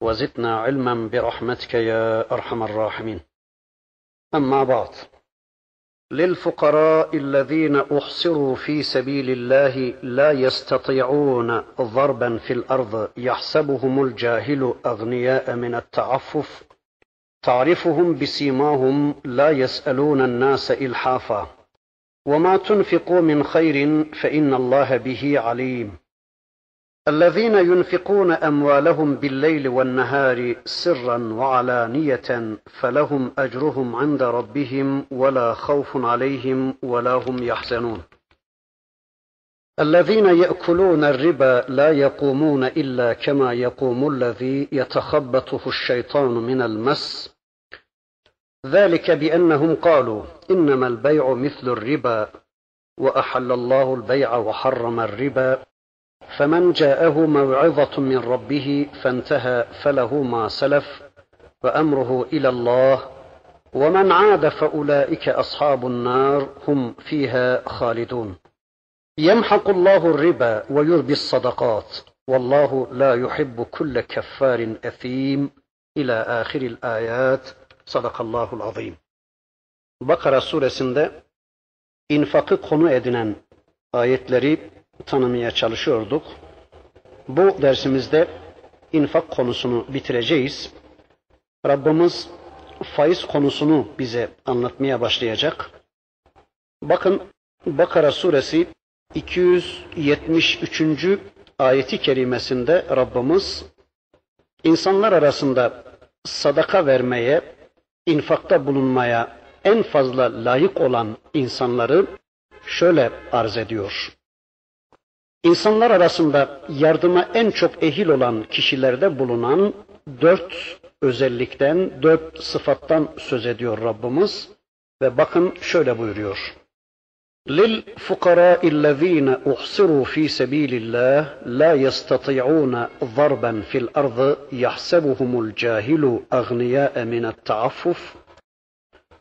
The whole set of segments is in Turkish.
وزدنا علما برحمتك يا أرحم الراحمين. أما بعد للفقراء الذين أحصروا في سبيل الله لا يستطيعون ضربا في الأرض يحسبهم الجاهل أغنياء من التعفف. تعرفهم بسيماهم لا يسألون الناس إلحافا. وما تنفقوا من خير فإن الله به عليم. الذين ينفقون أموالهم بالليل والنهار سرا وعلانية فلهم أجرهم عند ربهم ولا خوف عليهم ولا هم يحزنون. الذين يأكلون الربا لا يقومون إلا كما يقوم الذي يتخبطه الشيطان من المس. ذلك بأنهم قالوا إنما البيع مثل الربا وأحل الله البيع وحرم الربا. فمن جاءه موعظة من ربه فانتهى فله ما سلف وأمره إلى الله ومن عاد فأولئك أصحاب النار هم فيها خالدون. يمحق الله الربا ويربي الصدقات والله لا يحب كل كفار أثيم. إلى آخر الآيات. صدق الله العظيم. Bakara suresinde infakı konu edinen ayetleri tanımaya çalışıyorduk. Bu dersimizde infak konusunu bitireceğiz. Rabbimiz faiz konusunu bize anlatmaya başlayacak. Bakın Bakara suresi 273. ayeti kerimesinde Rabbimiz insanlar arasında sadaka vermeye, infakta bulunmaya en fazla layık olan insanları şöyle arz ediyor. İnsanlar arasında yardıma en çok ehil olan kişilerde bulunan dört özellikten, dört sıfattan söz ediyor Rabbimiz. Ve bakın şöyle buyuruyor. للفقراء الذين أحصروا في سبيل الله لا يستطيعون ضربا في الأرض يحسبهم الجاهل أغنياء من التعفف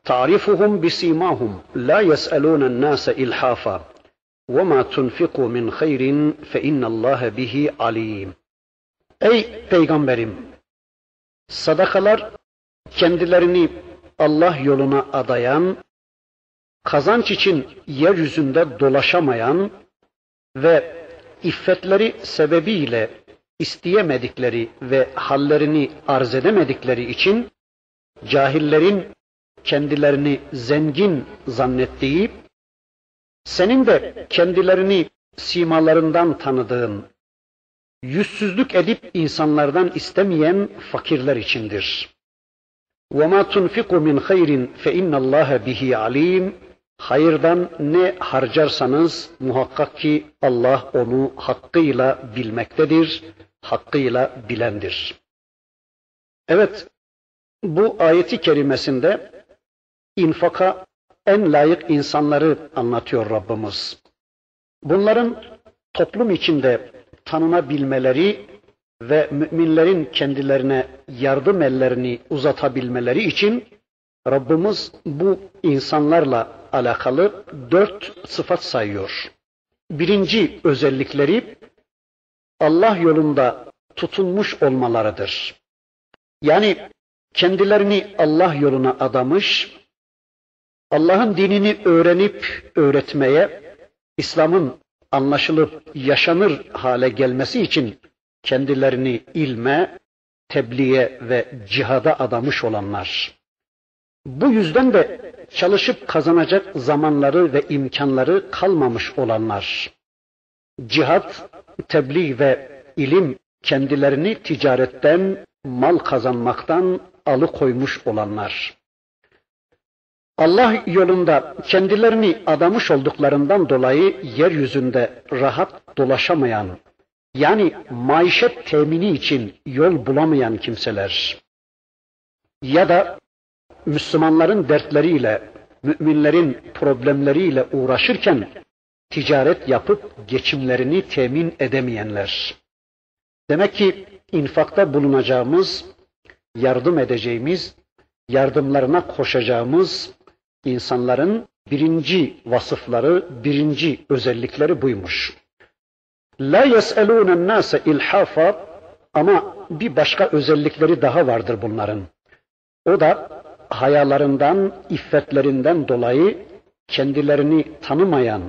تعرفهم بسيماهم لا يسألون الناس إلحافا وَمَا تُنْفِقُوا مِنْ خَيْرٍ فَاِنَّ اللّٰهَ بِهِ عَلِيمٌ Ey Peygamberim! Sadakalar kendilerini Allah yoluna adayan, kazanç için yeryüzünde dolaşamayan ve iffetleri sebebiyle isteyemedikleri ve hallerini arz edemedikleri için cahillerin kendilerini zengin zannettiği senin de kendilerini simalarından tanıdığın, yüzsüzlük edip insanlardan istemeyen fakirler içindir. وَمَا تُنْفِقُ مِنْ خَيْرٍ فَاِنَّ اللّٰهَ بِهِ عَلِيمٌ Hayırdan ne harcarsanız muhakkak ki Allah onu hakkıyla bilmektedir, hakkıyla bilendir. Evet, bu ayeti kerimesinde infaka en layık insanları anlatıyor Rabbimiz. Bunların toplum içinde tanınabilmeleri ve müminlerin kendilerine yardım ellerini uzatabilmeleri için Rabbimiz bu insanlarla alakalı dört sıfat sayıyor. Birinci özellikleri Allah yolunda tutunmuş olmalarıdır. Yani kendilerini Allah yoluna adamış, Allah'ın dinini öğrenip öğretmeye, İslam'ın anlaşılıp yaşanır hale gelmesi için kendilerini ilme, tebliğe ve cihada adamış olanlar. Bu yüzden de çalışıp kazanacak zamanları ve imkanları kalmamış olanlar. Cihat, tebliğ ve ilim kendilerini ticaretten, mal kazanmaktan alıkoymuş olanlar. Allah yolunda kendilerini adamış olduklarından dolayı yeryüzünde rahat dolaşamayan, yani maişet temini için yol bulamayan kimseler ya da Müslümanların dertleriyle, müminlerin problemleriyle uğraşırken ticaret yapıp geçimlerini temin edemeyenler. Demek ki infakta bulunacağımız, yardım edeceğimiz, yardımlarına koşacağımız insanların birinci vasıfları, birinci özellikleri buymuş. La yes'elûnen nâse ilhafa ama bir başka özellikleri daha vardır bunların. O da hayalarından, iffetlerinden dolayı kendilerini tanımayan,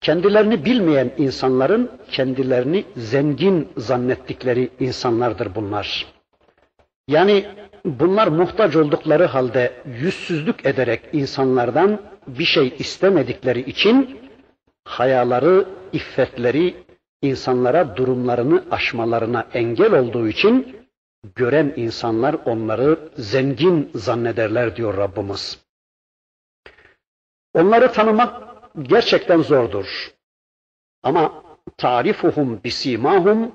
kendilerini bilmeyen insanların kendilerini zengin zannettikleri insanlardır bunlar. Yani bunlar muhtaç oldukları halde yüzsüzlük ederek insanlardan bir şey istemedikleri için hayaları, iffetleri insanlara durumlarını aşmalarına engel olduğu için gören insanlar onları zengin zannederler diyor Rabbimiz. Onları tanımak gerçekten zordur. Ama tarifuhum bisimahum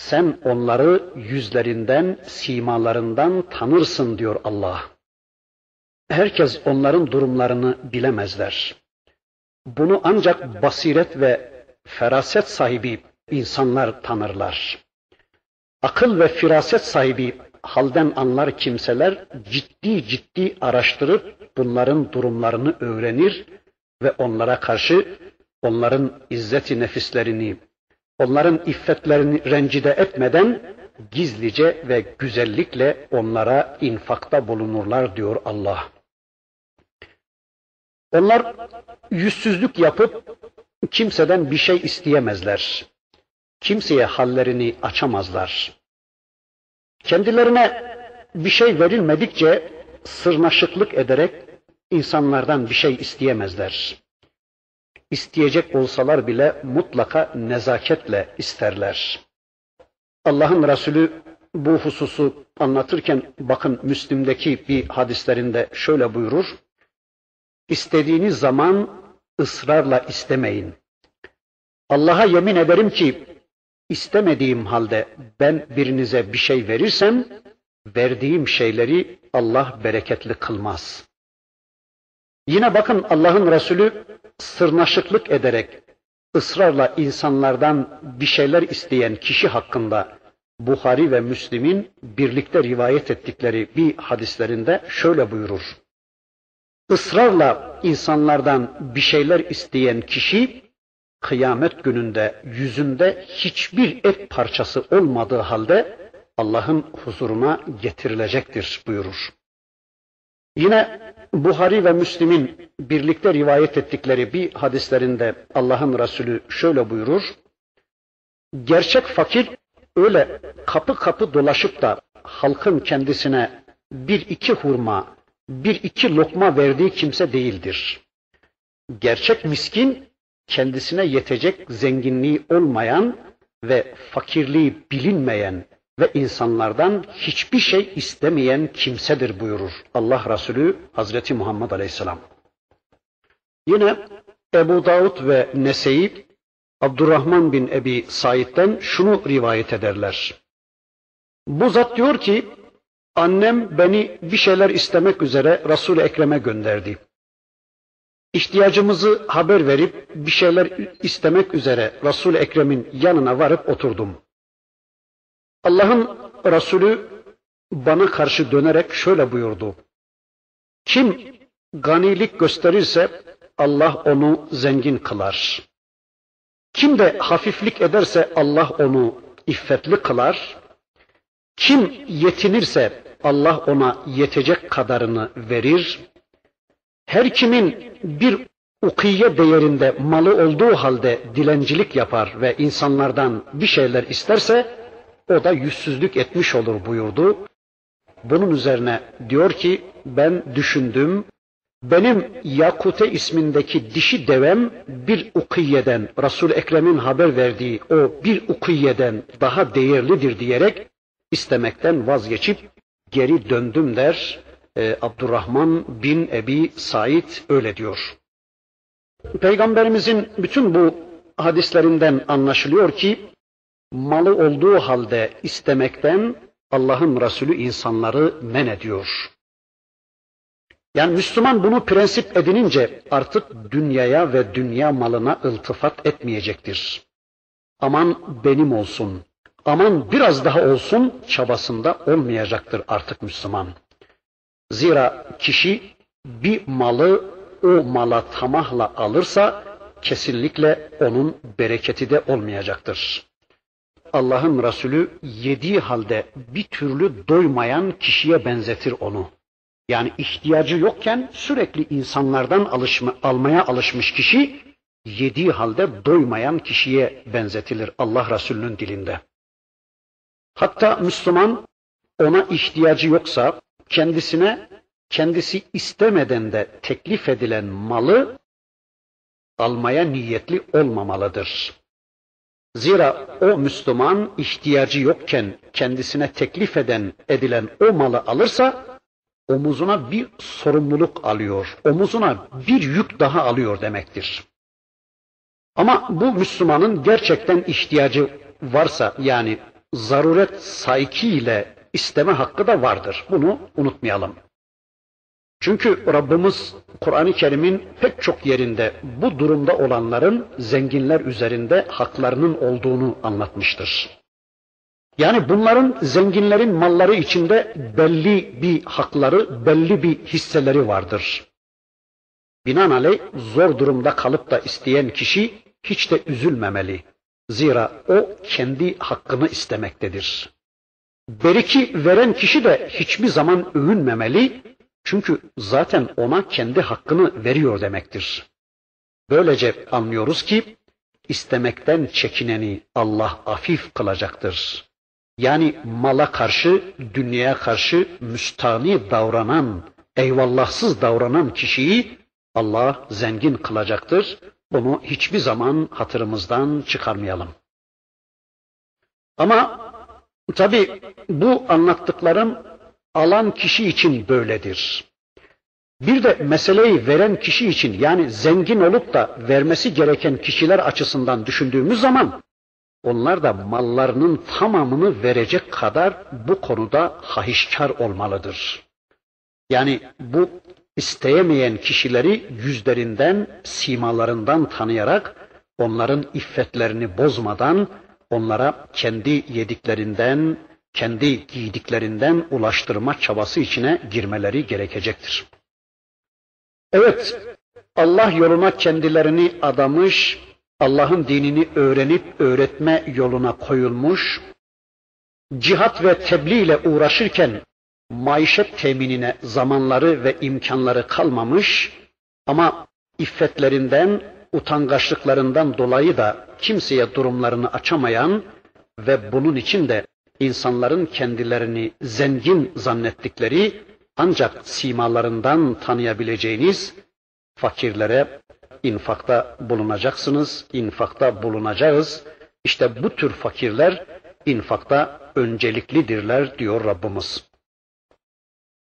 sen onları yüzlerinden, simalarından tanırsın diyor Allah. Herkes onların durumlarını bilemezler. Bunu ancak basiret ve feraset sahibi insanlar tanırlar. Akıl ve firaset sahibi halden anlar kimseler ciddi ciddi araştırıp bunların durumlarını öğrenir ve onlara karşı onların izzeti nefislerini, onların iffetlerini rencide etmeden gizlice ve güzellikle onlara infakta bulunurlar diyor Allah. Onlar yüzsüzlük yapıp kimseden bir şey isteyemezler. Kimseye hallerini açamazlar. Kendilerine bir şey verilmedikçe sırnaşıklık ederek insanlardan bir şey isteyemezler. İsteyecek olsalar bile mutlaka nezaketle isterler. Allah'ın Resulü bu hususu anlatırken bakın Müslim'deki bir hadislerinde şöyle buyurur. İstediğiniz zaman ısrarla istemeyin. Allah'a yemin ederim ki istemediğim halde ben birinize bir şey verirsem verdiğim şeyleri Allah bereketli kılmaz. Yine bakın Allah'ın Resulü sırnaşıklık ederek ısrarla insanlardan bir şeyler isteyen kişi hakkında Buhari ve Müslim'in birlikte rivayet ettikleri bir hadislerinde şöyle buyurur. Israrla insanlardan bir şeyler isteyen kişi kıyamet gününde yüzünde hiçbir et parçası olmadığı halde Allah'ın huzuruna getirilecektir buyurur. Yine Buhari ve Müslim'in birlikte rivayet ettikleri bir hadislerinde Allah'ın Resulü şöyle buyurur. Gerçek fakir öyle kapı kapı dolaşıp da halkın kendisine bir iki hurma, bir iki lokma verdiği kimse değildir. Gerçek miskin kendisine yetecek zenginliği olmayan ve fakirliği bilinmeyen ve insanlardan hiçbir şey istemeyen kimsedir buyurur Allah Resulü Hazreti Muhammed Aleyhisselam. Yine Ebu Davud ve Nese'yi Abdurrahman bin Ebi Said'den şunu rivayet ederler. Bu zat diyor ki Annem beni bir şeyler istemek üzere Resul-i Ekrem'e gönderdi. İhtiyacımızı haber verip bir şeyler istemek üzere Resul-i Ekrem'in yanına varıp oturdum. Allah'ın Resulü bana karşı dönerek şöyle buyurdu. Kim ganilik gösterirse Allah onu zengin kılar. Kim de hafiflik ederse Allah onu iffetli kılar. Kim yetinirse Allah ona yetecek kadarını verir. Her kimin bir ukiye değerinde malı olduğu halde dilencilik yapar ve insanlardan bir şeyler isterse o da yüzsüzlük etmiş olur buyurdu. Bunun üzerine diyor ki ben düşündüm. Benim Yakute ismindeki dişi devem bir ukiyeden, Resul Ekrem'in haber verdiği o bir ukiyeden daha değerlidir diyerek istemekten vazgeçip geri döndüm der. Ee, Abdurrahman bin Ebi Said öyle diyor. Peygamberimizin bütün bu hadislerinden anlaşılıyor ki malı olduğu halde istemekten Allah'ın Resulü insanları men ediyor. Yani Müslüman bunu prensip edinince artık dünyaya ve dünya malına iltifat etmeyecektir. Aman benim olsun, aman biraz daha olsun çabasında olmayacaktır artık Müslüman. Zira kişi bir malı o mala tamahla alırsa kesinlikle onun bereketi de olmayacaktır. Allah'ın Resulü yediği halde bir türlü doymayan kişiye benzetir onu. Yani ihtiyacı yokken sürekli insanlardan alışma, almaya alışmış kişi yediği halde doymayan kişiye benzetilir Allah Resulü'nün dilinde. Hatta Müslüman ona ihtiyacı yoksa kendisine kendisi istemeden de teklif edilen malı almaya niyetli olmamalıdır. Zira o Müslüman ihtiyacı yokken kendisine teklif eden edilen o malı alırsa omuzuna bir sorumluluk alıyor. Omuzuna bir yük daha alıyor demektir. Ama bu Müslümanın gerçekten ihtiyacı varsa yani zaruret sayki ile isteme hakkı da vardır. Bunu unutmayalım. Çünkü Rabbimiz Kur'an-ı Kerim'in pek çok yerinde bu durumda olanların zenginler üzerinde haklarının olduğunu anlatmıştır. Yani bunların zenginlerin malları içinde belli bir hakları, belli bir hisseleri vardır. Binaenaleyh zor durumda kalıp da isteyen kişi hiç de üzülmemeli. Zira o kendi hakkını istemektedir. Beriki veren kişi de hiçbir zaman övünmemeli. Çünkü zaten ona kendi hakkını veriyor demektir. Böylece anlıyoruz ki istemekten çekineni Allah afif kılacaktır. Yani mala karşı, dünyaya karşı müstani davranan, eyvallahsız davranan kişiyi Allah zengin kılacaktır. Bunu hiçbir zaman hatırımızdan çıkarmayalım. Ama tabi bu anlattıklarım alan kişi için böyledir. Bir de meseleyi veren kişi için yani zengin olup da vermesi gereken kişiler açısından düşündüğümüz zaman onlar da mallarının tamamını verecek kadar bu konuda hahişkar olmalıdır. Yani bu isteyemeyen kişileri yüzlerinden, simalarından tanıyarak onların iffetlerini bozmadan onlara kendi yediklerinden, kendi giydiklerinden ulaştırma çabası içine girmeleri gerekecektir. Evet, Allah yoluna kendilerini adamış, Allah'ın dinini öğrenip öğretme yoluna koyulmuş, cihat ve tebliğ ile uğraşırken maişet teminine zamanları ve imkanları kalmamış ama iffetlerinden, utangaçlıklarından dolayı da kimseye durumlarını açamayan ve bunun için de insanların kendilerini zengin zannettikleri ancak simalarından tanıyabileceğiniz fakirlere infakta bulunacaksınız, infakta bulunacağız. İşte bu tür fakirler infakta önceliklidirler diyor Rabbimiz.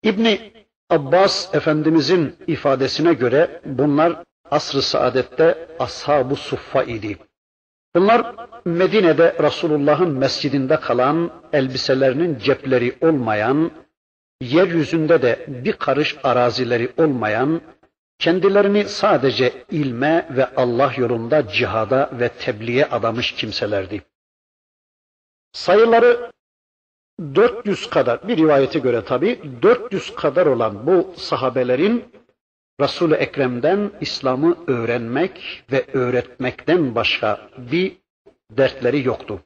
İbni Abbas Efendimizin ifadesine göre bunlar asr-ı saadette ashab-ı suffa idi. Bunlar Medine'de Resulullah'ın mescidinde kalan, elbiselerinin cepleri olmayan, yeryüzünde de bir karış arazileri olmayan, kendilerini sadece ilme ve Allah yolunda cihada ve tebliğe adamış kimselerdi. Sayıları 400 kadar, bir rivayete göre tabi 400 kadar olan bu sahabelerin Resul-i Ekrem'den İslam'ı öğrenmek ve öğretmekten başka bir dertleri yoktu.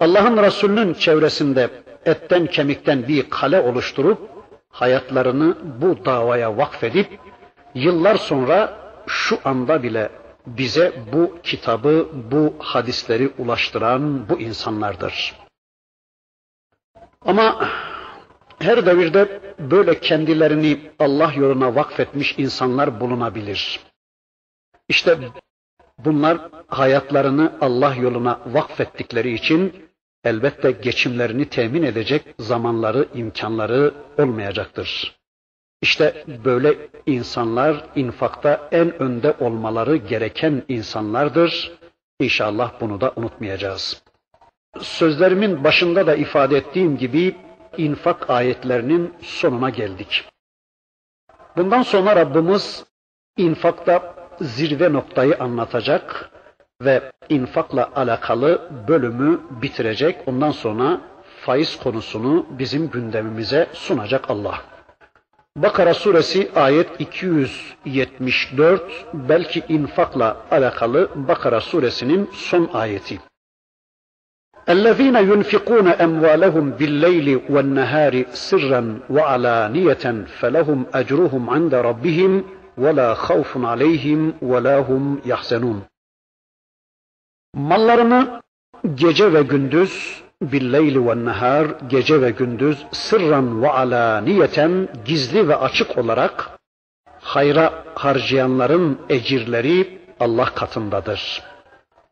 Allah'ın Resulü'nün çevresinde etten kemikten bir kale oluşturup hayatlarını bu davaya vakfedip yıllar sonra şu anda bile bize bu kitabı, bu hadisleri ulaştıran bu insanlardır. Ama her devirde böyle kendilerini Allah yoluna vakfetmiş insanlar bulunabilir. İşte bunlar hayatlarını Allah yoluna vakfettikleri için elbette geçimlerini temin edecek zamanları, imkanları olmayacaktır. İşte böyle insanlar infakta en önde olmaları gereken insanlardır. İnşallah bunu da unutmayacağız. Sözlerimin başında da ifade ettiğim gibi infak ayetlerinin sonuna geldik. Bundan sonra Rabbimiz infakta zirve noktayı anlatacak ve infakla alakalı bölümü bitirecek. Ondan sonra faiz konusunu bizim gündemimize sunacak Allah. Bakara suresi ayet 274 belki infakla alakalı Bakara suresinin son ayeti. الذين ينفقون أموالهم بالليل والنهار سرا وعلانية فلهم أجرهم عند ربهم ولا خوف عليهم ولا هم يحزنون Mallarını gece ve gündüz billeyli ve nehar gece ve gündüz sırran ve alaniyeten gizli ve açık olarak hayra harcayanların ecirleri Allah katındadır.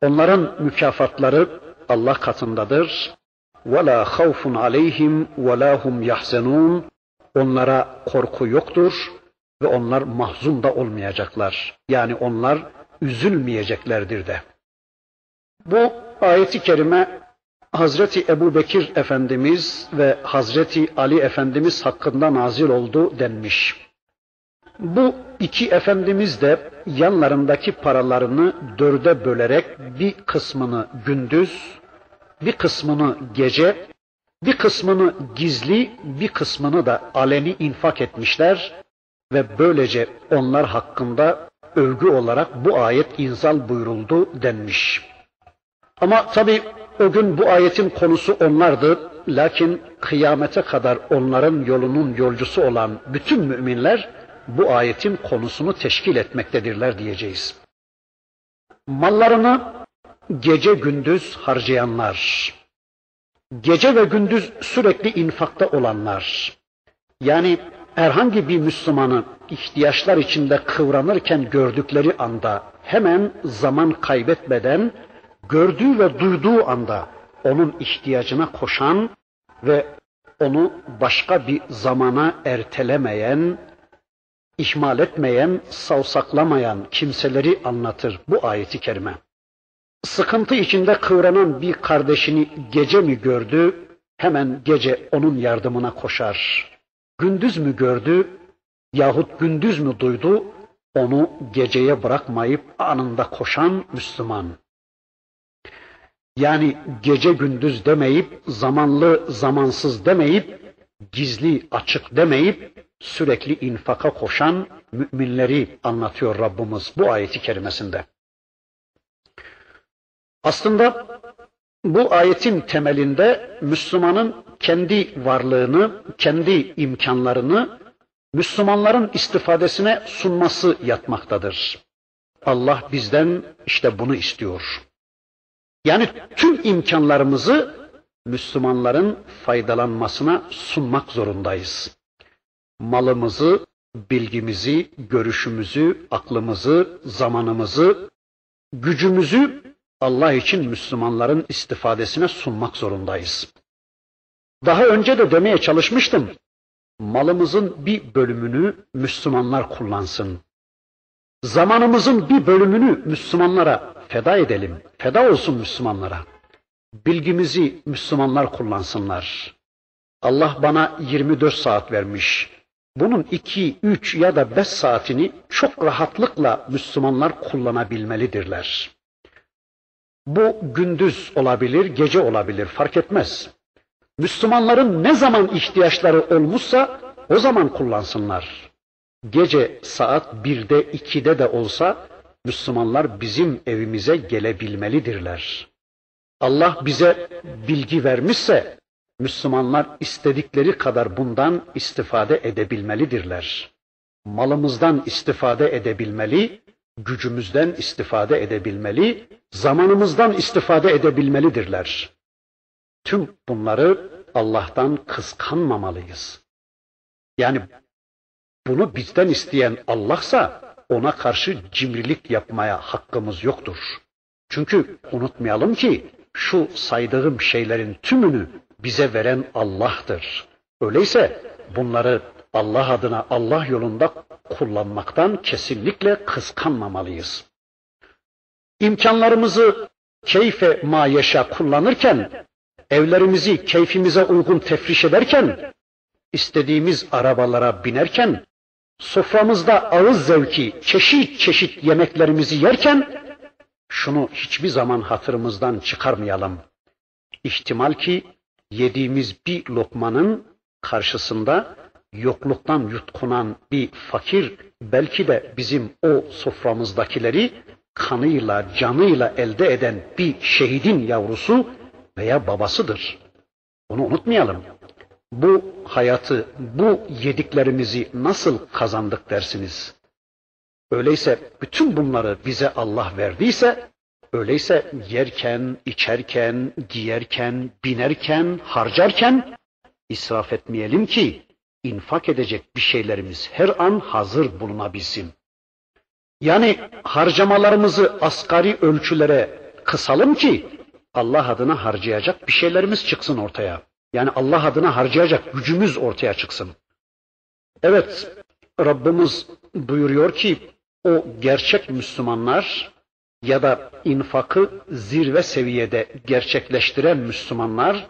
Onların mükafatları Allah katındadır. وَلَا خَوْفٌ عَلَيْهِمْ وَلَا هُمْ يَحْزَنُونَ Onlara korku yoktur ve onlar mahzun da olmayacaklar. Yani onlar üzülmeyeceklerdir de. Bu ayeti kerime Hazreti Ebu Bekir Efendimiz ve Hazreti Ali Efendimiz hakkında nazil oldu denmiş. Bu iki efendimiz de yanlarındaki paralarını dörde bölerek bir kısmını gündüz, bir kısmını gece, bir kısmını gizli, bir kısmını da aleni infak etmişler ve böylece onlar hakkında övgü olarak bu ayet inzal buyuruldu denmiş. Ama tabi o gün bu ayetin konusu onlardı. Lakin kıyamete kadar onların yolunun yolcusu olan bütün müminler bu ayetin konusunu teşkil etmektedirler diyeceğiz. Mallarını gece gündüz harcayanlar, gece ve gündüz sürekli infakta olanlar, yani herhangi bir Müslümanı ihtiyaçlar içinde kıvranırken gördükleri anda hemen zaman kaybetmeden gördüğü ve duyduğu anda onun ihtiyacına koşan ve onu başka bir zamana ertelemeyen, ihmal etmeyen, savsaklamayan kimseleri anlatır bu ayeti kerime. Sıkıntı içinde kıvranan bir kardeşini gece mi gördü, hemen gece onun yardımına koşar. Gündüz mü gördü yahut gündüz mü duydu, onu geceye bırakmayıp anında koşan Müslüman. Yani gece gündüz demeyip, zamanlı zamansız demeyip, gizli açık demeyip, sürekli infaka koşan müminleri anlatıyor Rabbimiz bu ayeti kerimesinde. Aslında bu ayetin temelinde Müslümanın kendi varlığını, kendi imkanlarını Müslümanların istifadesine sunması yatmaktadır. Allah bizden işte bunu istiyor. Yani tüm imkanlarımızı Müslümanların faydalanmasına sunmak zorundayız. Malımızı, bilgimizi, görüşümüzü, aklımızı, zamanımızı, gücümüzü Allah için Müslümanların istifadesine sunmak zorundayız. Daha önce de demeye çalışmıştım. Malımızın bir bölümünü Müslümanlar kullansın. Zamanımızın bir bölümünü Müslümanlara feda edelim. Feda olsun Müslümanlara. Bilgimizi Müslümanlar kullansınlar. Allah bana 24 saat vermiş. Bunun 2, 3 ya da 5 saatini çok rahatlıkla Müslümanlar kullanabilmelidirler. Bu gündüz olabilir, gece olabilir fark etmez. Müslümanların ne zaman ihtiyaçları olmuşsa o zaman kullansınlar. Gece saat birde, ikide de olsa Müslümanlar bizim evimize gelebilmelidirler. Allah bize bilgi vermişse Müslümanlar istedikleri kadar bundan istifade edebilmelidirler. Malımızdan istifade edebilmeli, gücümüzden istifade edebilmeli, zamanımızdan istifade edebilmelidirler. Tüm bunları Allah'tan kıskanmamalıyız. Yani bunu bizden isteyen Allah'sa ona karşı cimrilik yapmaya hakkımız yoktur. Çünkü unutmayalım ki şu saydığım şeylerin tümünü bize veren Allah'tır. Öyleyse bunları Allah adına Allah yolunda kullanmaktan kesinlikle kıskanmamalıyız. İmkanlarımızı keyfe mayeşa kullanırken, evlerimizi keyfimize uygun tefriş ederken, istediğimiz arabalara binerken, soframızda ağız zevki, çeşit çeşit yemeklerimizi yerken şunu hiçbir zaman hatırımızdan çıkarmayalım. İhtimal ki yediğimiz bir lokmanın karşısında yokluktan yutkunan bir fakir belki de bizim o soframızdakileri kanıyla, canıyla elde eden bir şehidin yavrusu veya babasıdır. Bunu unutmayalım. Bu hayatı, bu yediklerimizi nasıl kazandık dersiniz? Öyleyse bütün bunları bize Allah verdiyse, öyleyse yerken, içerken, giyerken, binerken, harcarken israf etmeyelim ki infak edecek bir şeylerimiz her an hazır bulunabilsin. Yani harcamalarımızı asgari ölçülere kısalım ki Allah adına harcayacak bir şeylerimiz çıksın ortaya. Yani Allah adına harcayacak gücümüz ortaya çıksın. Evet, Rabbimiz buyuruyor ki o gerçek Müslümanlar ya da infakı zirve seviyede gerçekleştiren Müslümanlar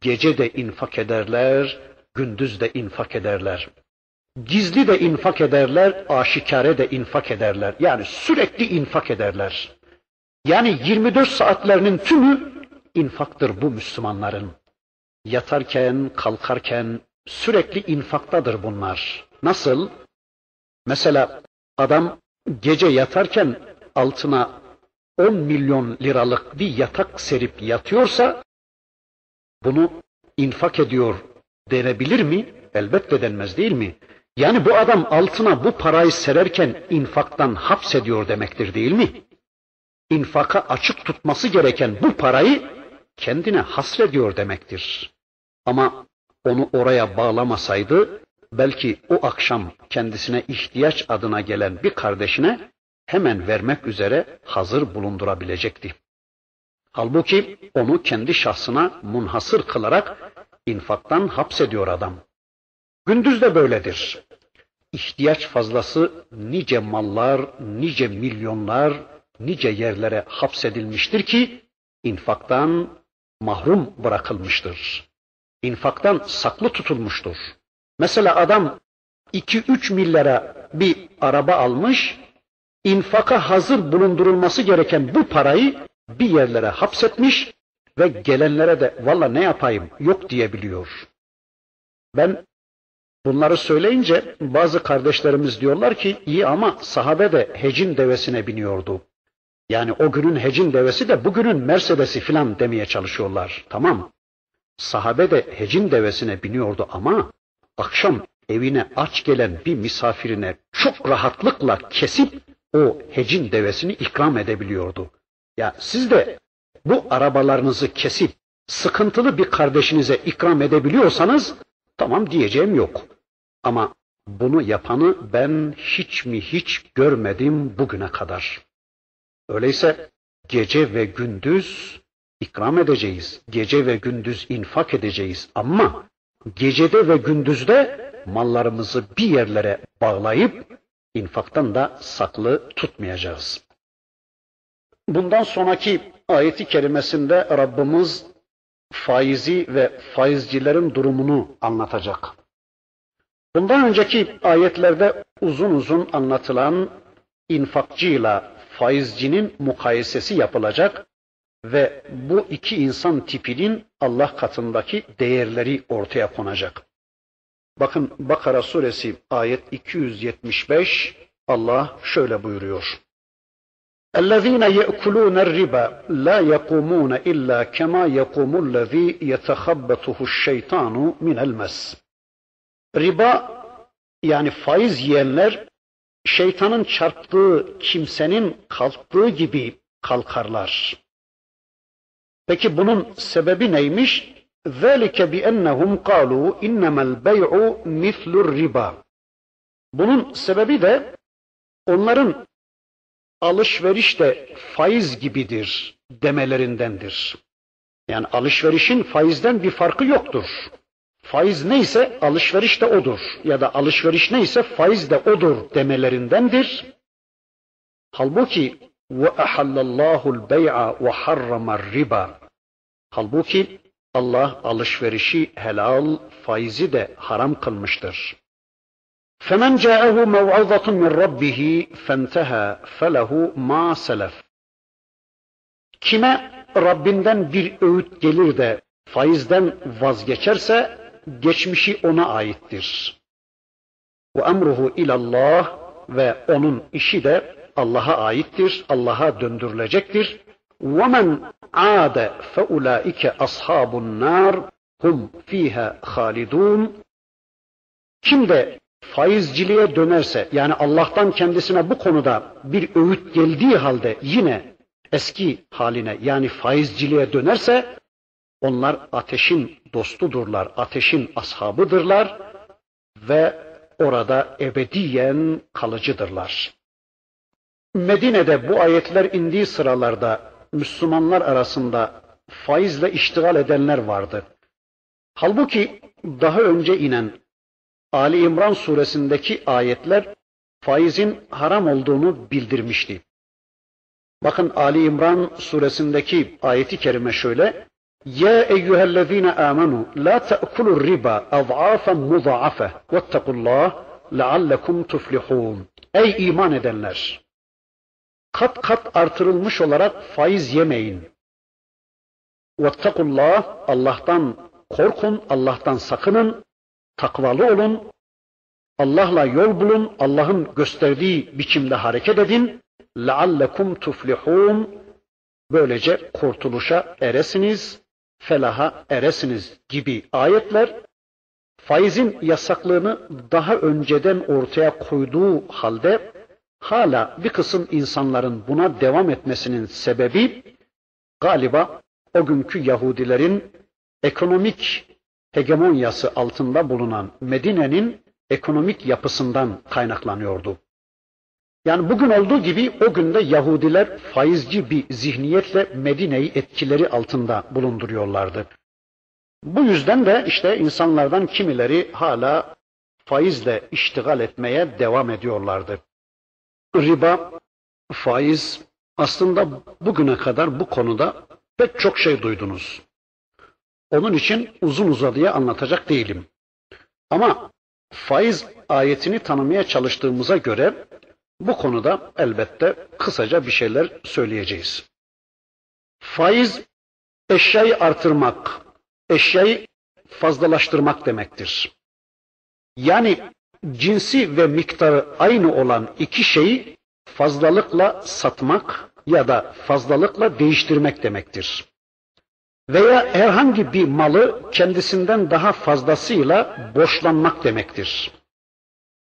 gece de infak ederler, gündüz de infak ederler. Gizli de infak ederler, aşikare de infak ederler. Yani sürekli infak ederler. Yani 24 saatlerinin tümü infaktır bu Müslümanların. Yatarken, kalkarken sürekli infaktadır bunlar. Nasıl? Mesela adam gece yatarken altına 10 milyon liralık bir yatak serip yatıyorsa bunu infak ediyor denebilir mi? Elbette denmez değil mi? Yani bu adam altına bu parayı sererken infaktan hapsediyor demektir değil mi? İnfaka açık tutması gereken bu parayı kendine hasrediyor demektir. Ama onu oraya bağlamasaydı belki o akşam kendisine ihtiyaç adına gelen bir kardeşine hemen vermek üzere hazır bulundurabilecekti. Halbuki onu kendi şahsına munhasır kılarak infaktan hapsediyor adam. Gündüz de böyledir. İhtiyaç fazlası nice mallar, nice milyonlar, nice yerlere hapsedilmiştir ki infaktan mahrum bırakılmıştır. İnfaktan saklı tutulmuştur. Mesela adam 2-3 milyara bir araba almış, infaka hazır bulundurulması gereken bu parayı bir yerlere hapsetmiş ve gelenlere de valla ne yapayım yok diyebiliyor. Ben bunları söyleyince bazı kardeşlerimiz diyorlar ki iyi ama sahabe de hecin devesine biniyordu. Yani o günün hecin devesi de bugünün Mercedes'i filan demeye çalışıyorlar. Tamam. Sahabe de hecin devesine biniyordu ama akşam evine aç gelen bir misafirine çok rahatlıkla kesip o hecin devesini ikram edebiliyordu. Ya siz de bu arabalarınızı kesip sıkıntılı bir kardeşinize ikram edebiliyorsanız tamam diyeceğim yok. Ama bunu yapanı ben hiç mi hiç görmedim bugüne kadar. Öyleyse gece ve gündüz ikram edeceğiz. Gece ve gündüz infak edeceğiz. Ama gecede ve gündüzde mallarımızı bir yerlere bağlayıp infaktan da saklı tutmayacağız. Bundan sonraki ayeti kerimesinde Rabbimiz faizi ve faizcilerin durumunu anlatacak. Bundan önceki ayetlerde uzun uzun anlatılan infakçıyla faizcinin mukayesesi yapılacak ve bu iki insan tipinin Allah katındaki değerleri ortaya konacak. Bakın Bakara suresi ayet 275 Allah şöyle buyuruyor. الذين يأكلون الربا لا يقومون إلا كما يقوم الذي يتخبطه الشيطان من المس. Riba yani faiz yiyenler şeytanın çarptığı kimsenin kalktığı gibi kalkarlar. Peki bunun sebebi neymiş? ذَٰلِكَ بِأَنَّهُمْ قَالُوا اِنَّمَا الْبَيْعُ مِثْلُ الرِّبَا Bunun sebebi de onların alışveriş de faiz gibidir demelerindendir. Yani alışverişin faizden bir farkı yoktur. Faiz neyse alışveriş de odur ya da alışveriş neyse faiz de odur demelerindendir. Halbuki ve ahallallahu bey'a ve harrama riba. Halbuki Allah alışverişi helal, faizi de haram kılmıştır. فَمَنْ جَاءَهُ مَوْعَظَةٌ مِنْ رَبِّهِ فَانْتَهَى فَلَهُ مَا سَلَفْ Kime Rabbinden bir öğüt gelir de faizden vazgeçerse geçmişi ona aittir. Ve emruhu ilallah ve onun işi de Allah'a aittir, Allah'a döndürülecektir. وَمَنْ عَادَ فَاُولَٰئِكَ أَصْحَابُ النَّارِ hum fiha halidun. Kim de faizciliğe dönerse yani Allah'tan kendisine bu konuda bir öğüt geldiği halde yine eski haline yani faizciliğe dönerse onlar ateşin dostudurlar, ateşin ashabıdırlar ve orada ebediyen kalıcıdırlar. Medine'de bu ayetler indiği sıralarda Müslümanlar arasında faizle iştigal edenler vardı. Halbuki daha önce inen Ali İmran suresindeki ayetler faizin haram olduğunu bildirmişti. Bakın Ali İmran suresindeki ayeti kerime şöyle. Ya eyyühellezine amenu la te'kulur riba az'afen muza'afe vettekullah leallekum tuflihun. Ey iman edenler! Kat kat artırılmış olarak faiz yemeyin. Vettekullah Allah'tan korkun, Allah'tan sakının, takvalı olun, Allah'la yol bulun, Allah'ın gösterdiği biçimde hareket edin. لَعَلَّكُمْ تُفْلِحُونَ Böylece kurtuluşa eresiniz, felaha eresiniz gibi ayetler faizin yasaklığını daha önceden ortaya koyduğu halde hala bir kısım insanların buna devam etmesinin sebebi galiba o günkü Yahudilerin ekonomik hegemonyası altında bulunan Medine'nin ekonomik yapısından kaynaklanıyordu. Yani bugün olduğu gibi o günde Yahudiler faizci bir zihniyetle Medine'yi etkileri altında bulunduruyorlardı. Bu yüzden de işte insanlardan kimileri hala faizle iştigal etmeye devam ediyorlardı. Riba, faiz aslında bugüne kadar bu konuda pek çok şey duydunuz. Onun için uzun uzadıya anlatacak değilim. Ama faiz ayetini tanımaya çalıştığımıza göre bu konuda elbette kısaca bir şeyler söyleyeceğiz. Faiz eşyayı artırmak, eşyayı fazlalaştırmak demektir. Yani cinsi ve miktarı aynı olan iki şeyi fazlalıkla satmak ya da fazlalıkla değiştirmek demektir veya herhangi bir malı kendisinden daha fazlasıyla borçlanmak demektir.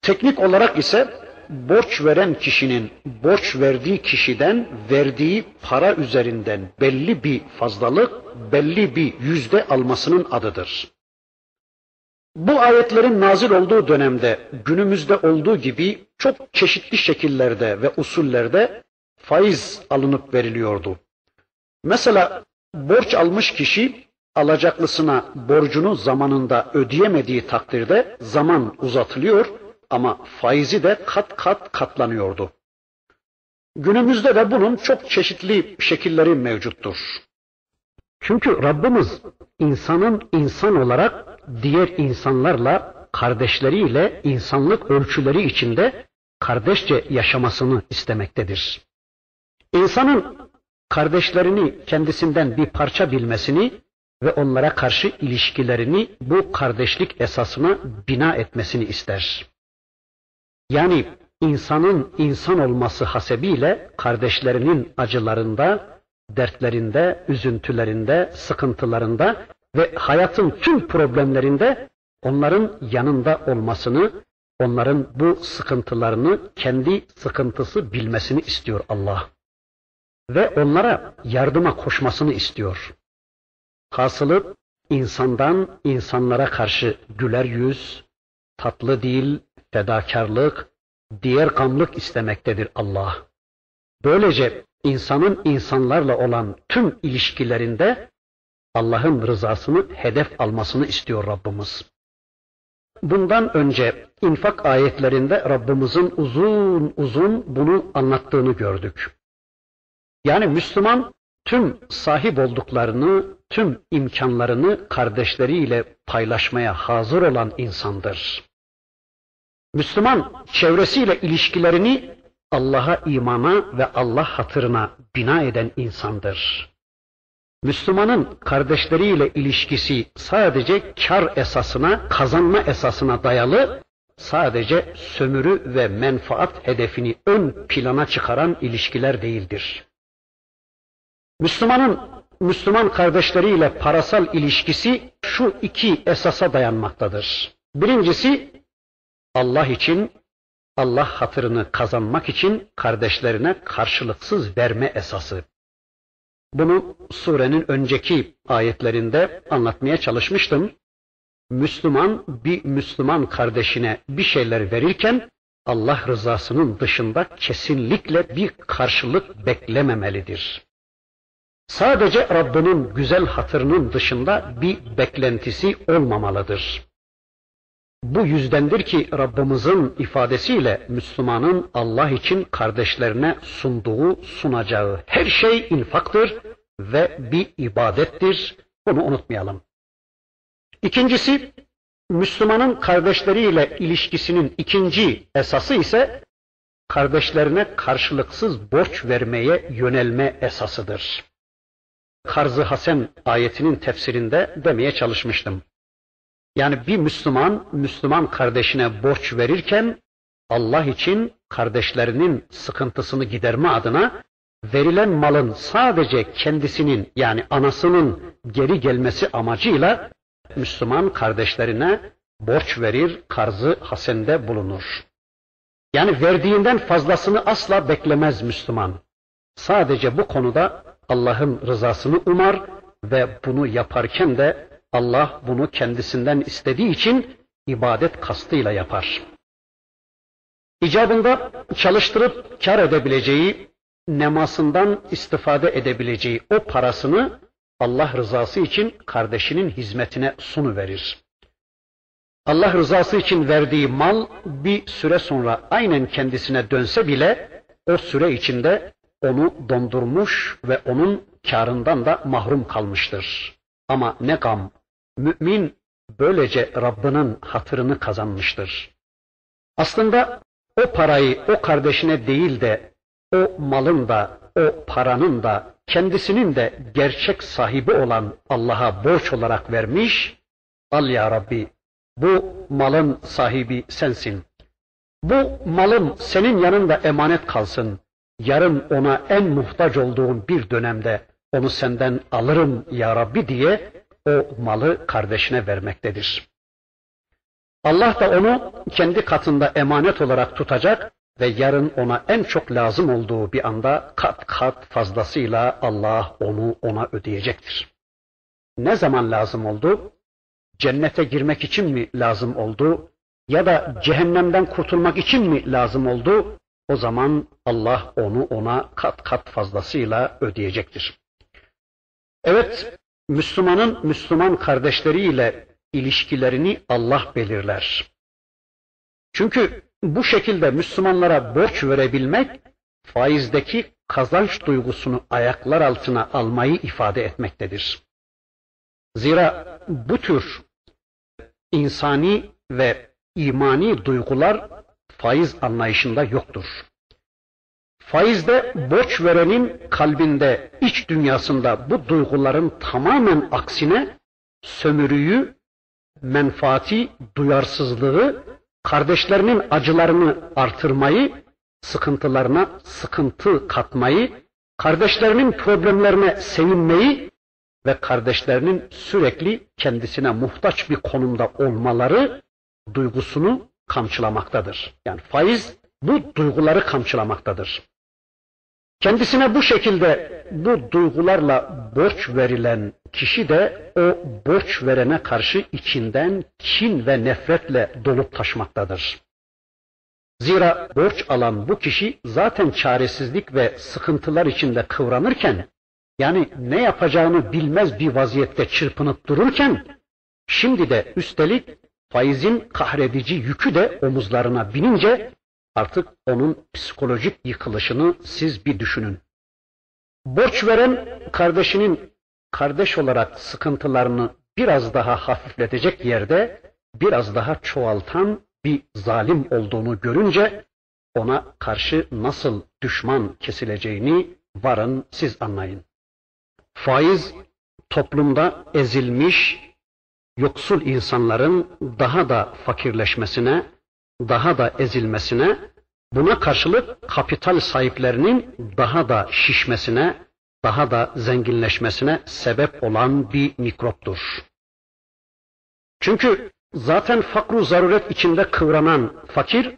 Teknik olarak ise borç veren kişinin borç verdiği kişiden verdiği para üzerinden belli bir fazlalık, belli bir yüzde almasının adıdır. Bu ayetlerin nazil olduğu dönemde günümüzde olduğu gibi çok çeşitli şekillerde ve usullerde faiz alınıp veriliyordu. Mesela borç almış kişi alacaklısına borcunu zamanında ödeyemediği takdirde zaman uzatılıyor ama faizi de kat kat katlanıyordu. Günümüzde de bunun çok çeşitli şekilleri mevcuttur. Çünkü Rabbimiz insanın insan olarak diğer insanlarla kardeşleriyle insanlık ölçüleri içinde kardeşçe yaşamasını istemektedir. İnsanın kardeşlerini kendisinden bir parça bilmesini ve onlara karşı ilişkilerini bu kardeşlik esasına bina etmesini ister. Yani insanın insan olması hasebiyle kardeşlerinin acılarında, dertlerinde, üzüntülerinde, sıkıntılarında ve hayatın tüm problemlerinde onların yanında olmasını, onların bu sıkıntılarını kendi sıkıntısı bilmesini istiyor Allah ve onlara yardıma koşmasını istiyor. Hasılı insandan insanlara karşı güler yüz, tatlı dil, fedakarlık, diğer gamlık istemektedir Allah. Böylece insanın insanlarla olan tüm ilişkilerinde Allah'ın rızasını hedef almasını istiyor Rabbimiz. Bundan önce infak ayetlerinde Rabbimizin uzun uzun bunu anlattığını gördük. Yani Müslüman tüm sahip olduklarını, tüm imkanlarını kardeşleriyle paylaşmaya hazır olan insandır. Müslüman çevresiyle ilişkilerini Allah'a imana ve Allah hatırına bina eden insandır. Müslümanın kardeşleriyle ilişkisi sadece kar esasına, kazanma esasına dayalı, sadece sömürü ve menfaat hedefini ön plana çıkaran ilişkiler değildir. Müslümanın Müslüman kardeşleriyle parasal ilişkisi şu iki esasa dayanmaktadır. Birincisi Allah için, Allah hatırını kazanmak için kardeşlerine karşılıksız verme esası. Bunu surenin önceki ayetlerinde anlatmaya çalışmıştım. Müslüman bir Müslüman kardeşine bir şeyler verirken Allah rızasının dışında kesinlikle bir karşılık beklememelidir. Sadece Rabbinin güzel hatırının dışında bir beklentisi olmamalıdır. Bu yüzdendir ki Rabbimizin ifadesiyle Müslümanın Allah için kardeşlerine sunduğu, sunacağı her şey infaktır ve bir ibadettir. Bunu unutmayalım. İkincisi, Müslümanın kardeşleriyle ilişkisinin ikinci esası ise kardeşlerine karşılıksız borç vermeye yönelme esasıdır. Karz-ı Hasen ayetinin tefsirinde demeye çalışmıştım. Yani bir Müslüman, Müslüman kardeşine borç verirken Allah için kardeşlerinin sıkıntısını giderme adına verilen malın sadece kendisinin yani anasının geri gelmesi amacıyla Müslüman kardeşlerine borç verir, karzı hasende bulunur. Yani verdiğinden fazlasını asla beklemez Müslüman. Sadece bu konuda Allah'ın rızasını umar ve bunu yaparken de Allah bunu kendisinden istediği için ibadet kastıyla yapar. İcabında çalıştırıp kar edebileceği, nemasından istifade edebileceği o parasını Allah rızası için kardeşinin hizmetine sunu verir. Allah rızası için verdiği mal bir süre sonra aynen kendisine dönse bile o süre içinde onu dondurmuş ve onun karından da mahrum kalmıştır. Ama ne gam, mümin böylece Rabbinin hatırını kazanmıştır. Aslında o parayı o kardeşine değil de o malın da o paranın da kendisinin de gerçek sahibi olan Allah'a borç olarak vermiş. Al ya Rabbi bu malın sahibi sensin. Bu malım senin yanında emanet kalsın. Yarın ona en muhtaç olduğun bir dönemde onu senden alırım ya Rabbi diye o malı kardeşine vermektedir. Allah da onu kendi katında emanet olarak tutacak ve yarın ona en çok lazım olduğu bir anda kat kat fazlasıyla Allah onu ona ödeyecektir. Ne zaman lazım oldu? Cennete girmek için mi lazım oldu? Ya da cehennemden kurtulmak için mi lazım oldu? O zaman Allah onu ona kat kat fazlasıyla ödeyecektir. Evet, Müslümanın Müslüman kardeşleriyle ilişkilerini Allah belirler. Çünkü bu şekilde Müslümanlara borç verebilmek faizdeki kazanç duygusunu ayaklar altına almayı ifade etmektedir. Zira bu tür insani ve imani duygular faiz anlayışında yoktur. Faizde borç verenin kalbinde, iç dünyasında bu duyguların tamamen aksine sömürüyü, menfaati, duyarsızlığı, kardeşlerinin acılarını artırmayı, sıkıntılarına sıkıntı katmayı, kardeşlerinin problemlerine sevinmeyi ve kardeşlerinin sürekli kendisine muhtaç bir konumda olmaları duygusunu kamçılamaktadır. Yani faiz bu duyguları kamçılamaktadır. Kendisine bu şekilde bu duygularla borç verilen kişi de o borç verene karşı içinden kin ve nefretle dolup taşmaktadır. Zira borç alan bu kişi zaten çaresizlik ve sıkıntılar içinde kıvranırken, yani ne yapacağını bilmez bir vaziyette çırpınıp dururken, şimdi de üstelik faizin kahredici yükü de omuzlarına binince Artık onun psikolojik yıkılışını siz bir düşünün. Borç veren kardeşinin kardeş olarak sıkıntılarını biraz daha hafifletecek yerde biraz daha çoğaltan bir zalim olduğunu görünce ona karşı nasıl düşman kesileceğini varın siz anlayın. Faiz toplumda ezilmiş, yoksul insanların daha da fakirleşmesine, daha da ezilmesine, buna karşılık kapital sahiplerinin daha da şişmesine, daha da zenginleşmesine sebep olan bir mikroptur. Çünkü zaten fakru zaruret içinde kıvranan fakir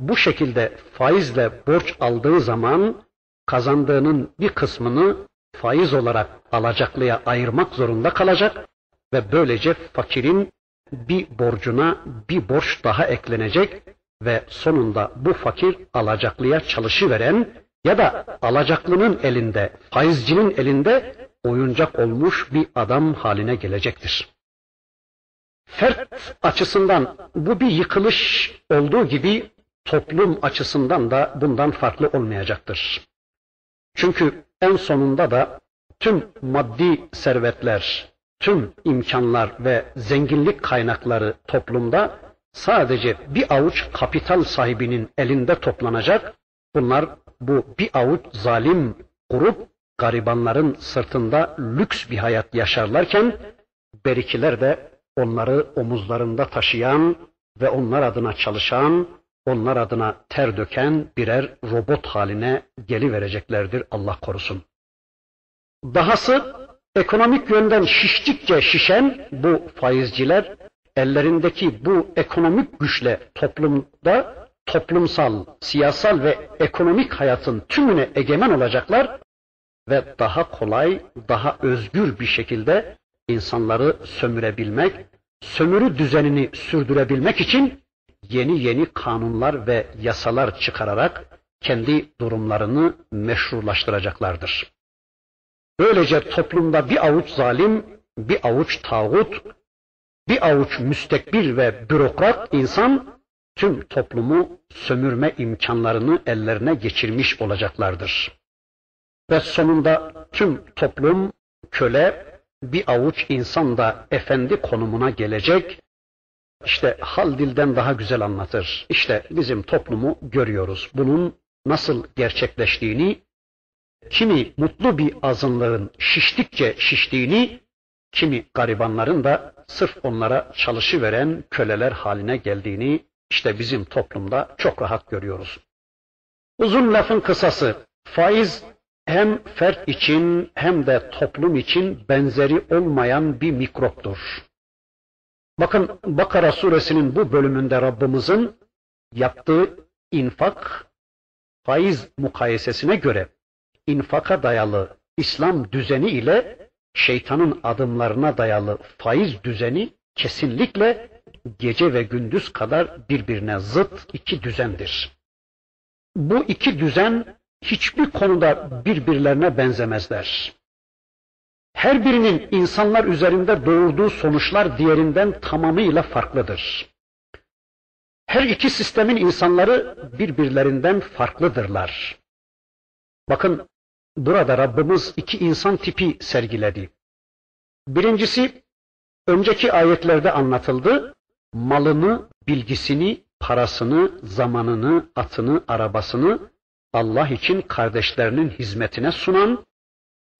bu şekilde faizle borç aldığı zaman kazandığının bir kısmını faiz olarak alacaklıya ayırmak zorunda kalacak ve böylece fakirin bir borcuna bir borç daha eklenecek ve sonunda bu fakir alacaklıya çalışıveren ya da alacaklının elinde, faizcinin elinde oyuncak olmuş bir adam haline gelecektir. Fert açısından bu bir yıkılış olduğu gibi toplum açısından da bundan farklı olmayacaktır. Çünkü en sonunda da tüm maddi servetler, tüm imkanlar ve zenginlik kaynakları toplumda sadece bir avuç kapital sahibinin elinde toplanacak. Bunlar bu bir avuç zalim grup garibanların sırtında lüks bir hayat yaşarlarken berikiler de onları omuzlarında taşıyan ve onlar adına çalışan, onlar adına ter döken birer robot haline gelivereceklerdir Allah korusun. Dahası ekonomik yönden şiştikçe şişen bu faizciler ellerindeki bu ekonomik güçle toplumda toplumsal, siyasal ve ekonomik hayatın tümüne egemen olacaklar ve daha kolay, daha özgür bir şekilde insanları sömürebilmek, sömürü düzenini sürdürebilmek için yeni yeni kanunlar ve yasalar çıkararak kendi durumlarını meşrulaştıracaklardır. Böylece toplumda bir avuç zalim, bir avuç tağut, bir avuç müstekbir ve bürokrat insan tüm toplumu sömürme imkanlarını ellerine geçirmiş olacaklardır. Ve sonunda tüm toplum köle, bir avuç insan da efendi konumuna gelecek. İşte hal dilden daha güzel anlatır. İşte bizim toplumu görüyoruz. Bunun nasıl gerçekleştiğini, kimi mutlu bir azınlığın şiştikçe şiştiğini, kimi garibanların da sırf onlara çalışıveren köleler haline geldiğini işte bizim toplumda çok rahat görüyoruz. Uzun lafın kısası, faiz hem fert için hem de toplum için benzeri olmayan bir mikroptur. Bakın Bakara suresinin bu bölümünde Rabbimizin yaptığı infak, faiz mukayesesine göre infaka dayalı İslam düzeni ile şeytanın adımlarına dayalı faiz düzeni kesinlikle gece ve gündüz kadar birbirine zıt iki düzendir. Bu iki düzen hiçbir konuda birbirlerine benzemezler. Her birinin insanlar üzerinde doğurduğu sonuçlar diğerinden tamamıyla farklıdır. Her iki sistemin insanları birbirlerinden farklıdırlar. Bakın burada Rabbimiz iki insan tipi sergiledi. Birincisi önceki ayetlerde anlatıldı. Malını, bilgisini, parasını, zamanını, atını, arabasını Allah için kardeşlerinin hizmetine sunan,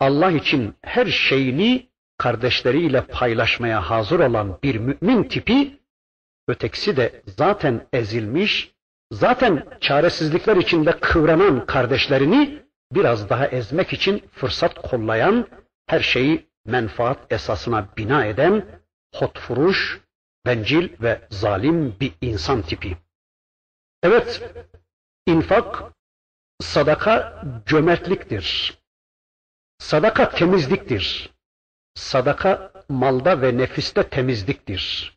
Allah için her şeyini kardeşleriyle paylaşmaya hazır olan bir mümin tipi, ötekisi de zaten ezilmiş, zaten çaresizlikler içinde kıvranan kardeşlerini biraz daha ezmek için fırsat kollayan, her şeyi menfaat esasına bina eden, hotfuruş, bencil ve zalim bir insan tipi. Evet, infak, sadaka cömertliktir. Sadaka temizliktir. Sadaka malda ve nefiste temizliktir.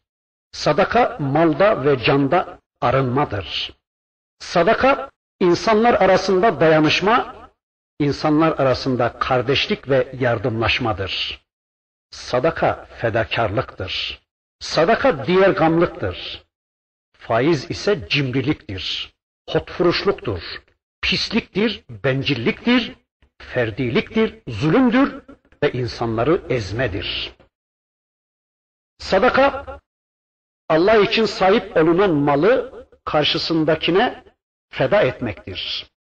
Sadaka malda ve canda arınmadır. Sadaka insanlar arasında dayanışma, insanlar arasında kardeşlik ve yardımlaşmadır. Sadaka fedakarlıktır. Sadaka diğer gamlıktır. Faiz ise cimriliktir. Hotfuruşluktur. Pisliktir, bencilliktir, ferdiliktir, zulümdür ve insanları ezmedir. Sadaka Allah için sahip olunan malı karşısındakine feda etmektir.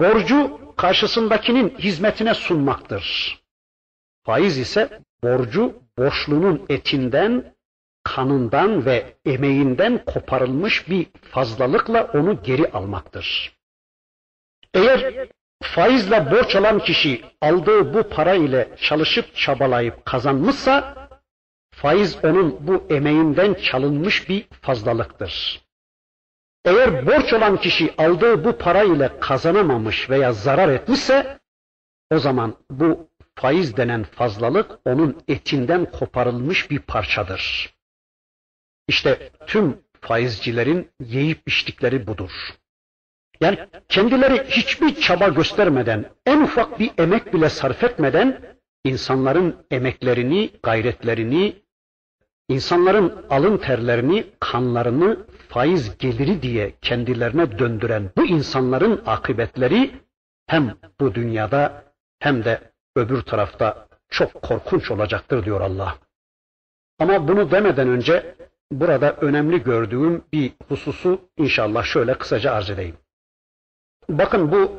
Borcu karşısındakinin hizmetine sunmaktır. Faiz ise borcu borçlunun etinden, kanından ve emeğinden koparılmış bir fazlalıkla onu geri almaktır. Eğer faizle borç alan kişi aldığı bu para ile çalışıp çabalayıp kazanmışsa, faiz onun bu emeğinden çalınmış bir fazlalıktır. Eğer borç olan kişi aldığı bu para ile kazanamamış veya zarar etmişse, o zaman bu faiz denen fazlalık onun etinden koparılmış bir parçadır. İşte tüm faizcilerin yiyip içtikleri budur. Yani kendileri hiçbir çaba göstermeden, en ufak bir emek bile sarf etmeden insanların emeklerini, gayretlerini, insanların alın terlerini, kanlarını faiz geliri diye kendilerine döndüren bu insanların akıbetleri hem bu dünyada hem de öbür tarafta çok korkunç olacaktır diyor Allah. Ama bunu demeden önce burada önemli gördüğüm bir hususu inşallah şöyle kısaca arz edeyim. Bakın bu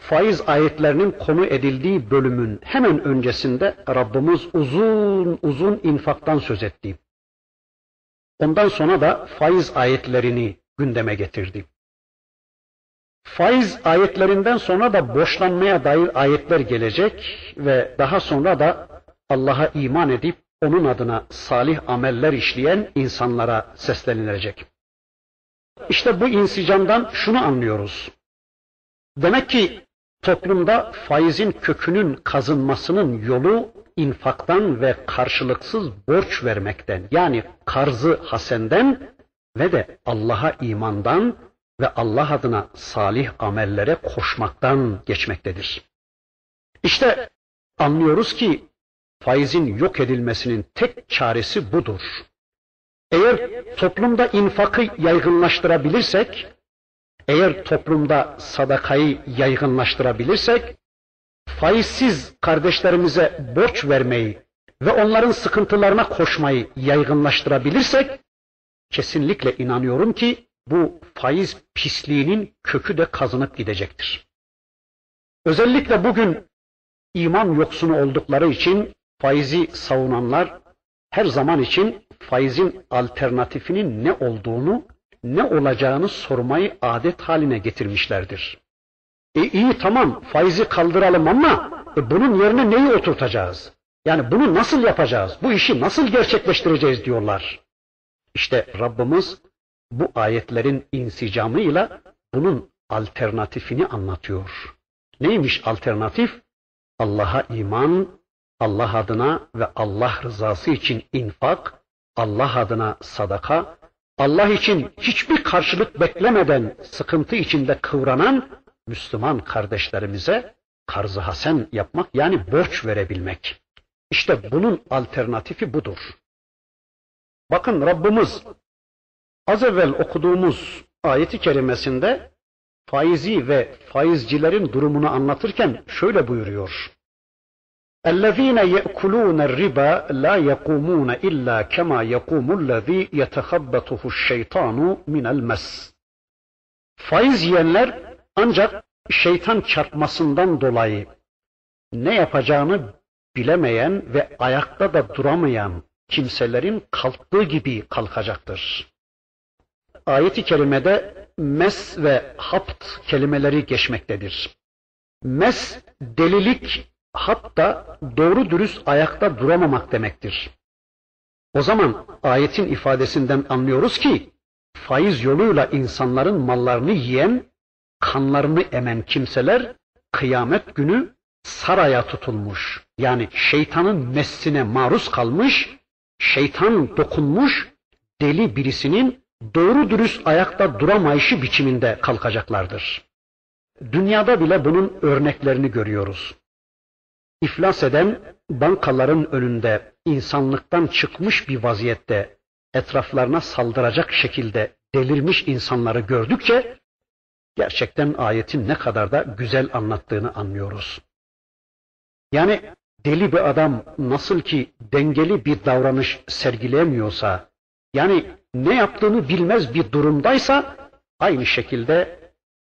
faiz ayetlerinin konu edildiği bölümün hemen öncesinde Rabbimiz uzun uzun infaktan söz etti. Ondan sonra da faiz ayetlerini gündeme getirdi. Faiz ayetlerinden sonra da borçlanmaya dair ayetler gelecek ve daha sonra da Allah'a iman edip onun adına salih ameller işleyen insanlara seslenilecek. İşte bu insicamdan şunu anlıyoruz. Demek ki toplumda faizin kökünün kazınmasının yolu infaktan ve karşılıksız borç vermekten yani karzı hasenden ve de Allah'a imandan ve Allah adına salih amellere koşmaktan geçmektedir. İşte anlıyoruz ki faizin yok edilmesinin tek çaresi budur. Eğer toplumda infakı yaygınlaştırabilirsek, eğer toplumda sadakayı yaygınlaştırabilirsek, faizsiz kardeşlerimize borç vermeyi ve onların sıkıntılarına koşmayı yaygınlaştırabilirsek, kesinlikle inanıyorum ki bu faiz pisliğinin kökü de kazınıp gidecektir. Özellikle bugün iman yoksunu oldukları için faizi savunanlar her zaman için faizin alternatifinin ne olduğunu, ne olacağını sormayı adet haline getirmişlerdir. E iyi tamam faizi kaldıralım ama e, bunun yerine neyi oturtacağız? Yani bunu nasıl yapacağız? Bu işi nasıl gerçekleştireceğiz diyorlar. İşte Rabbimiz bu ayetlerin insicamıyla bunun alternatifini anlatıyor. Neymiş alternatif? Allah'a iman, Allah adına ve Allah rızası için infak, Allah adına sadaka, Allah için hiçbir karşılık beklemeden sıkıntı içinde kıvranan Müslüman kardeşlerimize karzı hasen yapmak yani borç verebilmek. İşte bunun alternatifi budur. Bakın Rabbimiz az evvel okuduğumuz ayeti kerimesinde faizi ve faizcilerin durumunu anlatırken şöyle buyuruyor. اَلَّذ۪ينَ يَأْكُلُونَ الرِّبَا لَا يَقُومُونَ اِلَّا كَمَا يَقُومُ الَّذ۪ي يَتَخَبَّتُهُ الشَّيْطَانُ مِنَ الْمَسِّ Faiz yiyenler ancak şeytan çarpmasından dolayı ne yapacağını bilemeyen ve ayakta da duramayan kimselerin kalktığı gibi kalkacaktır. Ayet-i kerimede mes ve hapt kelimeleri geçmektedir. Mes delilik hatta doğru dürüst ayakta duramamak demektir. O zaman ayetin ifadesinden anlıyoruz ki faiz yoluyla insanların mallarını yiyen, kanlarını emen kimseler kıyamet günü saraya tutulmuş. Yani şeytanın messine maruz kalmış, şeytan dokunmuş deli birisinin doğru dürüst ayakta duramayışı biçiminde kalkacaklardır. Dünyada bile bunun örneklerini görüyoruz. İflas eden bankaların önünde insanlıktan çıkmış bir vaziyette etraflarına saldıracak şekilde delirmiş insanları gördükçe gerçekten ayetin ne kadar da güzel anlattığını anlıyoruz. Yani deli bir adam nasıl ki dengeli bir davranış sergileyemiyorsa, yani ne yaptığını bilmez bir durumdaysa aynı şekilde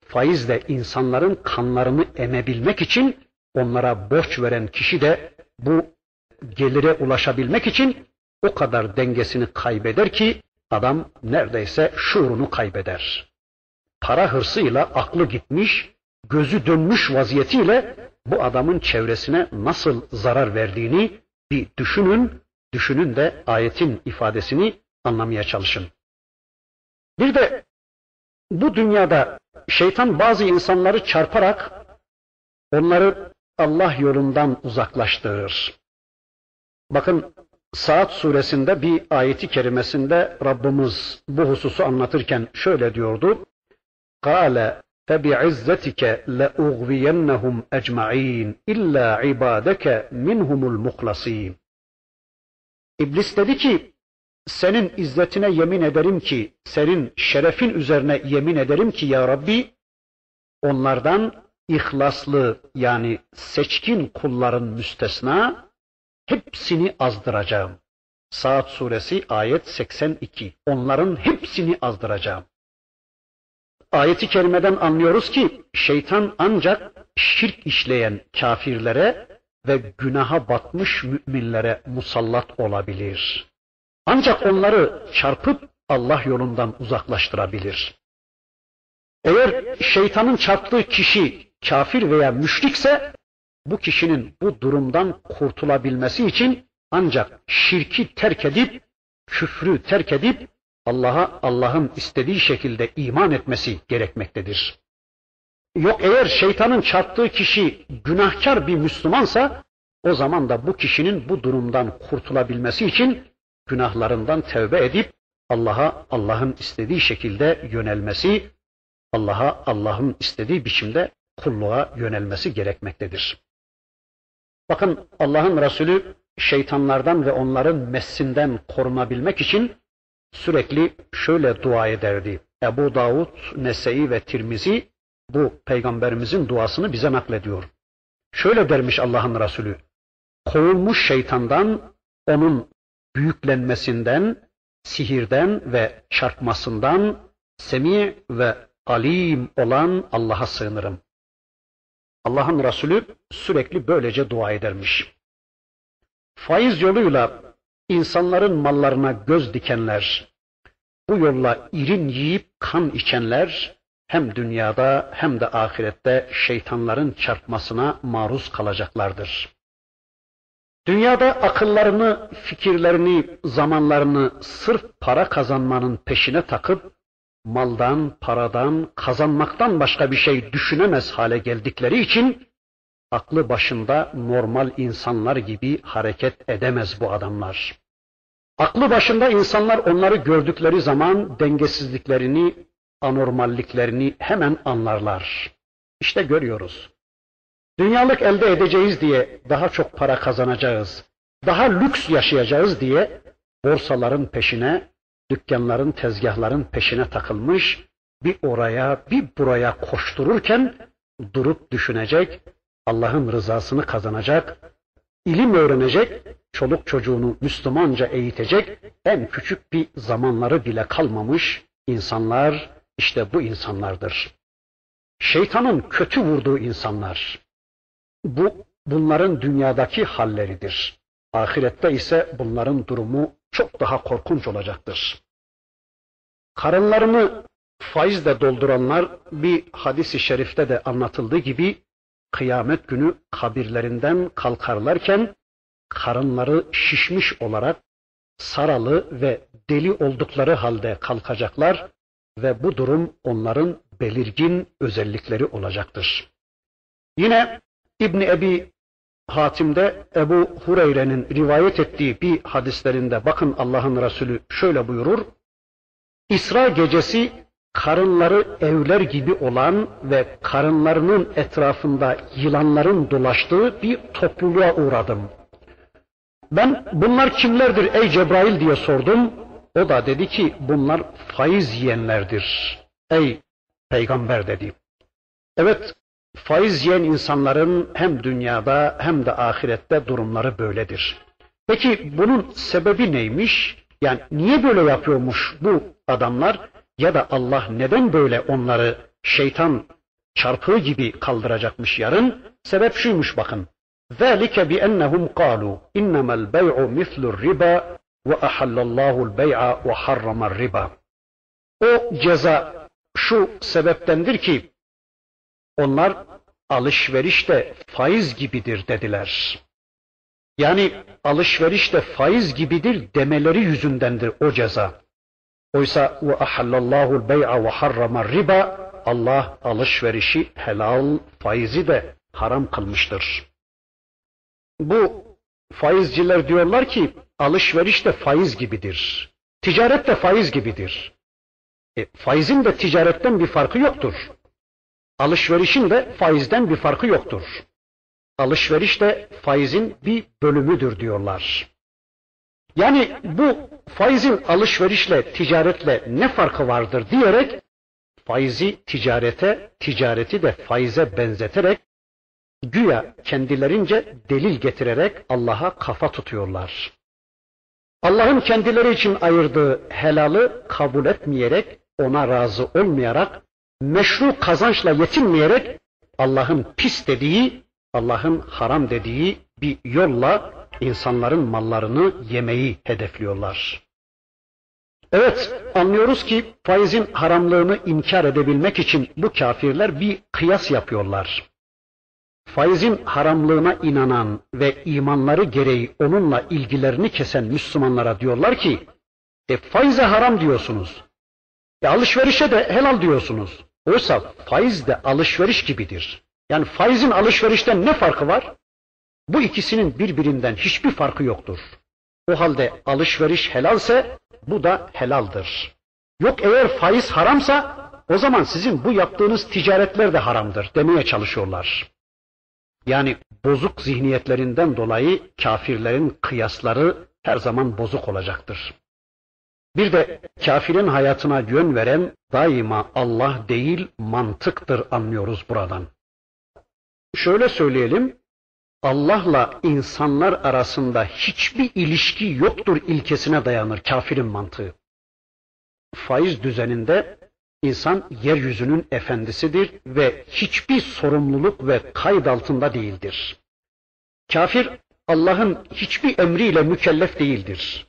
faizle insanların kanlarını emebilmek için onlara borç veren kişi de bu gelire ulaşabilmek için o kadar dengesini kaybeder ki adam neredeyse şuurunu kaybeder. Para hırsıyla aklı gitmiş, gözü dönmüş vaziyetiyle bu adamın çevresine nasıl zarar verdiğini bir düşünün, düşünün de ayetin ifadesini anlamaya çalışın. Bir de bu dünyada şeytan bazı insanları çarparak onları Allah yolundan uzaklaştırır. Bakın Saat suresinde bir ayeti kerimesinde Rabbimiz bu hususu anlatırken şöyle diyordu. Kale فَبِعِزَّتِكَ لَاُغْوِيَنَّهُمْ اَجْمَعِينَ اِلَّا عِبَادَكَ مِنْهُمُ الْمُخْلَصِينَ İblis dedi ki, senin izzetine yemin ederim ki, senin şerefin üzerine yemin ederim ki ya Rabbi, onlardan ihlaslı yani seçkin kulların müstesna, hepsini azdıracağım. Saat suresi ayet 82. Onların hepsini azdıracağım. Ayeti kerimeden anlıyoruz ki şeytan ancak şirk işleyen kafirlere ve günaha batmış müminlere musallat olabilir. Ancak onları çarpıp Allah yolundan uzaklaştırabilir. Eğer şeytanın çarptığı kişi kafir veya müşrikse bu kişinin bu durumdan kurtulabilmesi için ancak şirki terk edip küfrü terk edip Allah'a Allah'ın istediği şekilde iman etmesi gerekmektedir. Yok eğer şeytanın çarptığı kişi günahkar bir Müslümansa o zaman da bu kişinin bu durumdan kurtulabilmesi için günahlarından tevbe edip Allah'a Allah'ın istediği şekilde yönelmesi, Allah'a Allah'ın istediği biçimde kulluğa yönelmesi gerekmektedir. Bakın Allah'ın Resulü şeytanlardan ve onların messinden korunabilmek için sürekli şöyle dua ederdi. Ebu Davud, Nese'i ve Tirmizi bu peygamberimizin duasını bize naklediyor. Şöyle dermiş Allah'ın Resulü. Kovulmuş şeytandan, onun büyüklenmesinden, sihirden ve çarpmasından, semi ve alim olan Allah'a sığınırım. Allah'ın Resulü sürekli böylece dua edermiş. Faiz yoluyla insanların mallarına göz dikenler, bu yolla irin yiyip kan içenler hem dünyada hem de ahirette şeytanların çarpmasına maruz kalacaklardır. Dünyada akıllarını, fikirlerini, zamanlarını sırf para kazanmanın peşine takıp maldan, paradan, kazanmaktan başka bir şey düşünemez hale geldikleri için aklı başında normal insanlar gibi hareket edemez bu adamlar. Aklı başında insanlar onları gördükleri zaman dengesizliklerini, anormalliklerini hemen anlarlar. İşte görüyoruz. Dünyalık elde edeceğiz diye daha çok para kazanacağız, daha lüks yaşayacağız diye borsaların peşine, dükkanların, tezgahların peşine takılmış, bir oraya bir buraya koştururken durup düşünecek, Allah'ın rızasını kazanacak, ilim öğrenecek, çoluk çocuğunu Müslümanca eğitecek, en küçük bir zamanları bile kalmamış insanlar, işte bu insanlardır. Şeytanın kötü vurduğu insanlar. Bu, bunların dünyadaki halleridir. Ahirette ise bunların durumu çok daha korkunç olacaktır. Karınlarını faizle dolduranlar bir hadisi şerifte de anlatıldığı gibi kıyamet günü kabirlerinden kalkarlarken karınları şişmiş olarak saralı ve deli oldukları halde kalkacaklar ve bu durum onların belirgin özellikleri olacaktır. Yine İbni Ebi Hatim'de Ebu Hureyre'nin rivayet ettiği bir hadislerinde bakın Allah'ın Resulü şöyle buyurur. İsra gecesi karınları evler gibi olan ve karınlarının etrafında yılanların dolaştığı bir topluluğa uğradım. Ben bunlar kimlerdir ey Cebrail diye sordum. O da dedi ki bunlar faiz yiyenlerdir. Ey peygamber dedi. Evet faiz yiyen insanların hem dünyada hem de ahirette durumları böyledir. Peki bunun sebebi neymiş? Yani niye böyle yapıyormuş bu adamlar ya da Allah neden böyle onları şeytan çarpığı gibi kaldıracakmış yarın? Sebep şuymuş bakın. ذَٰلِكَ بِأَنَّهُمْ قَالُوا اِنَّمَا الْبَيْعُ مِثْلُ الرِّبَا وَأَحَلَّ اللّٰهُ الْبَيْعَ وَحَرَّمَ الرِّبَا O ceza şu sebeptendir ki onlar alışveriş de faiz gibidir dediler. Yani alışveriş de faiz gibidir demeleri yüzündendir o ceza. Oysa ve ahallallahu bey'a ve harrama riba Allah alışverişi helal, faizi de haram kılmıştır. Bu faizciler diyorlar ki alışveriş de faiz gibidir. Ticaret de faiz gibidir. E, faizin de ticaretten bir farkı yoktur. Alışverişin de faizden bir farkı yoktur. Alışveriş de faizin bir bölümüdür diyorlar. Yani bu faizin alışverişle, ticaretle ne farkı vardır diyerek faizi ticarete, ticareti de faize benzeterek güya kendilerince delil getirerek Allah'a kafa tutuyorlar. Allah'ın kendileri için ayırdığı helalı kabul etmeyerek, ona razı olmayarak, meşru kazançla yetinmeyerek Allah'ın pis dediği, Allah'ın haram dediği bir yolla insanların mallarını yemeyi hedefliyorlar. Evet, anlıyoruz ki faizin haramlığını inkar edebilmek için bu kafirler bir kıyas yapıyorlar. Faizin haramlığına inanan ve imanları gereği onunla ilgilerini kesen Müslümanlara diyorlar ki, e faize haram diyorsunuz. E alışverişe de helal diyorsunuz. Oysa faiz de alışveriş gibidir. Yani faizin alışverişten ne farkı var? Bu ikisinin birbirinden hiçbir farkı yoktur. O halde alışveriş helalse bu da helaldir. Yok eğer faiz haramsa o zaman sizin bu yaptığınız ticaretler de haramdır demeye çalışıyorlar. Yani bozuk zihniyetlerinden dolayı kafirlerin kıyasları her zaman bozuk olacaktır. Bir de kafirin hayatına yön veren daima Allah değil mantıktır anlıyoruz buradan. Şöyle söyleyelim, Allah'la insanlar arasında hiçbir ilişki yoktur ilkesine dayanır kafirin mantığı. Faiz düzeninde insan yeryüzünün efendisidir ve hiçbir sorumluluk ve kayıt altında değildir. Kafir Allah'ın hiçbir emriyle mükellef değildir.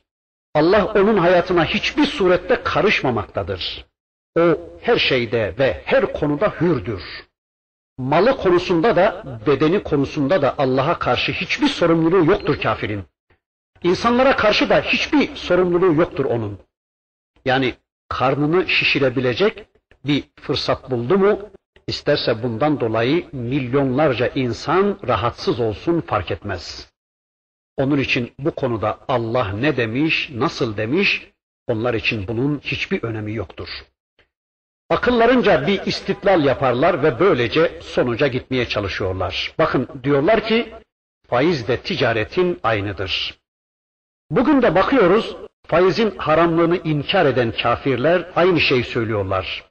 Allah onun hayatına hiçbir surette karışmamaktadır. O her şeyde ve her konuda hürdür malı konusunda da bedeni konusunda da Allah'a karşı hiçbir sorumluluğu yoktur kafirin. İnsanlara karşı da hiçbir sorumluluğu yoktur onun. Yani karnını şişirebilecek bir fırsat buldu mu, isterse bundan dolayı milyonlarca insan rahatsız olsun fark etmez. Onun için bu konuda Allah ne demiş, nasıl demiş, onlar için bunun hiçbir önemi yoktur. Akıllarınca bir istitlal yaparlar ve böylece sonuca gitmeye çalışıyorlar. Bakın diyorlar ki faiz de ticaretin aynıdır. Bugün de bakıyoruz faizin haramlığını inkar eden kafirler aynı şeyi söylüyorlar.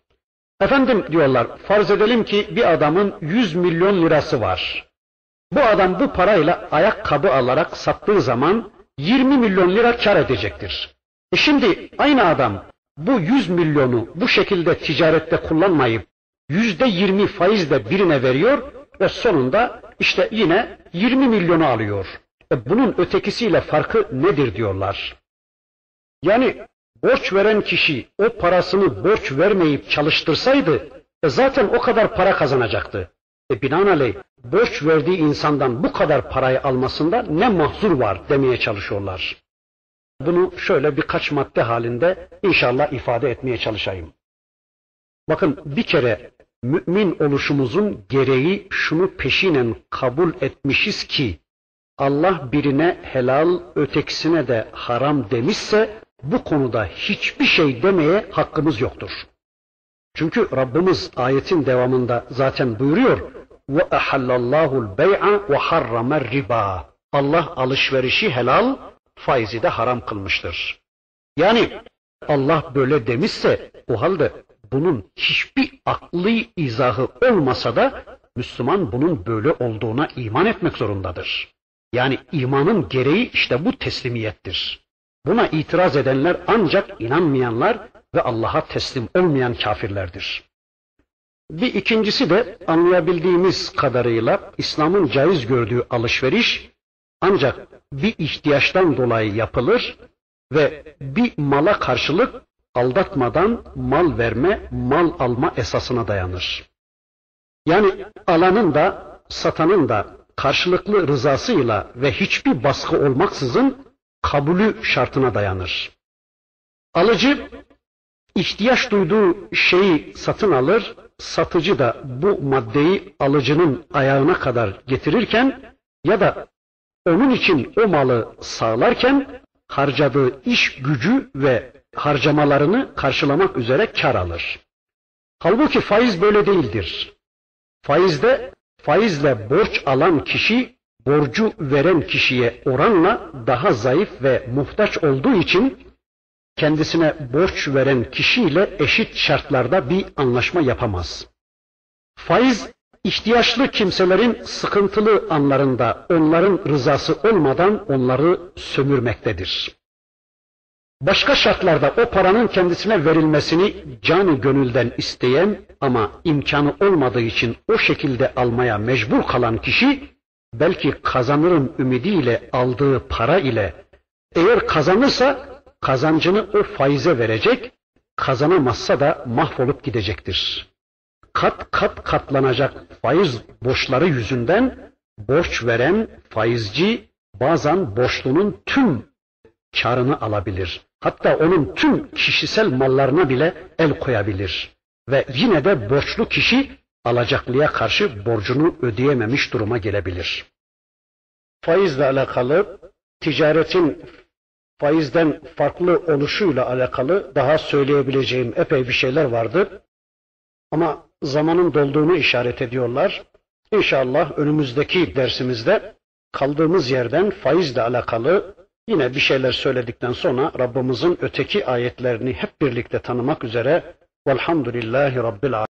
Efendim diyorlar farz edelim ki bir adamın 100 milyon lirası var. Bu adam bu parayla ayakkabı alarak sattığı zaman 20 milyon lira kar edecektir. E şimdi aynı adam bu 100 milyonu bu şekilde ticarette kullanmayıp yüzde yirmi faizle birine veriyor ve sonunda işte yine 20 milyonu alıyor. E bunun ötekisiyle farkı nedir diyorlar. Yani borç veren kişi o parasını borç vermeyip çalıştırsaydı e zaten o kadar para kazanacaktı. E binaenaleyh borç verdiği insandan bu kadar parayı almasında ne mahzur var demeye çalışıyorlar. Bunu şöyle birkaç madde halinde inşallah ifade etmeye çalışayım. Bakın bir kere mümin oluşumuzun gereği şunu peşinen kabul etmişiz ki Allah birine helal ötekisine de haram demişse bu konuda hiçbir şey demeye hakkımız yoktur. Çünkü Rabbimiz ayetin devamında zaten buyuruyor ve ahallallahu'l bey'a ve harramer riba. Allah alışverişi helal, faizi de haram kılmıştır. Yani Allah böyle demişse o halde bunun hiçbir aklı izahı olmasa da Müslüman bunun böyle olduğuna iman etmek zorundadır. Yani imanın gereği işte bu teslimiyettir. Buna itiraz edenler ancak inanmayanlar ve Allah'a teslim olmayan kafirlerdir. Bir ikincisi de anlayabildiğimiz kadarıyla İslam'ın caiz gördüğü alışveriş ancak bir ihtiyaçtan dolayı yapılır ve bir mala karşılık aldatmadan mal verme, mal alma esasına dayanır. Yani alanın da satanın da karşılıklı rızasıyla ve hiçbir baskı olmaksızın kabulü şartına dayanır. Alıcı ihtiyaç duyduğu şeyi satın alır, satıcı da bu maddeyi alıcının ayağına kadar getirirken ya da onun için o malı sağlarken harcadığı iş gücü ve harcamalarını karşılamak üzere kar alır. Halbuki faiz böyle değildir. Faizde faizle borç alan kişi borcu veren kişiye oranla daha zayıf ve muhtaç olduğu için kendisine borç veren kişiyle eşit şartlarda bir anlaşma yapamaz. Faiz ihtiyaçlı kimselerin sıkıntılı anlarında onların rızası olmadan onları sömürmektedir. Başka şartlarda o paranın kendisine verilmesini canı gönülden isteyen ama imkanı olmadığı için o şekilde almaya mecbur kalan kişi belki kazanırım ümidiyle aldığı para ile eğer kazanırsa kazancını o faize verecek, kazanamazsa da mahvolup gidecektir. Kat kat katlanacak faiz borçları yüzünden borç veren faizci bazen borçlunun tüm karını alabilir. Hatta onun tüm kişisel mallarına bile el koyabilir. Ve yine de borçlu kişi alacaklıya karşı borcunu ödeyememiş duruma gelebilir. Faizle alakalı ticaretin faizden farklı oluşuyla alakalı daha söyleyebileceğim epey bir şeyler vardı. Ama zamanın dolduğunu işaret ediyorlar. İnşallah önümüzdeki dersimizde kaldığımız yerden faizle alakalı yine bir şeyler söyledikten sonra Rabbimizin öteki ayetlerini hep birlikte tanımak üzere velhamdülillahi rabbil alemin.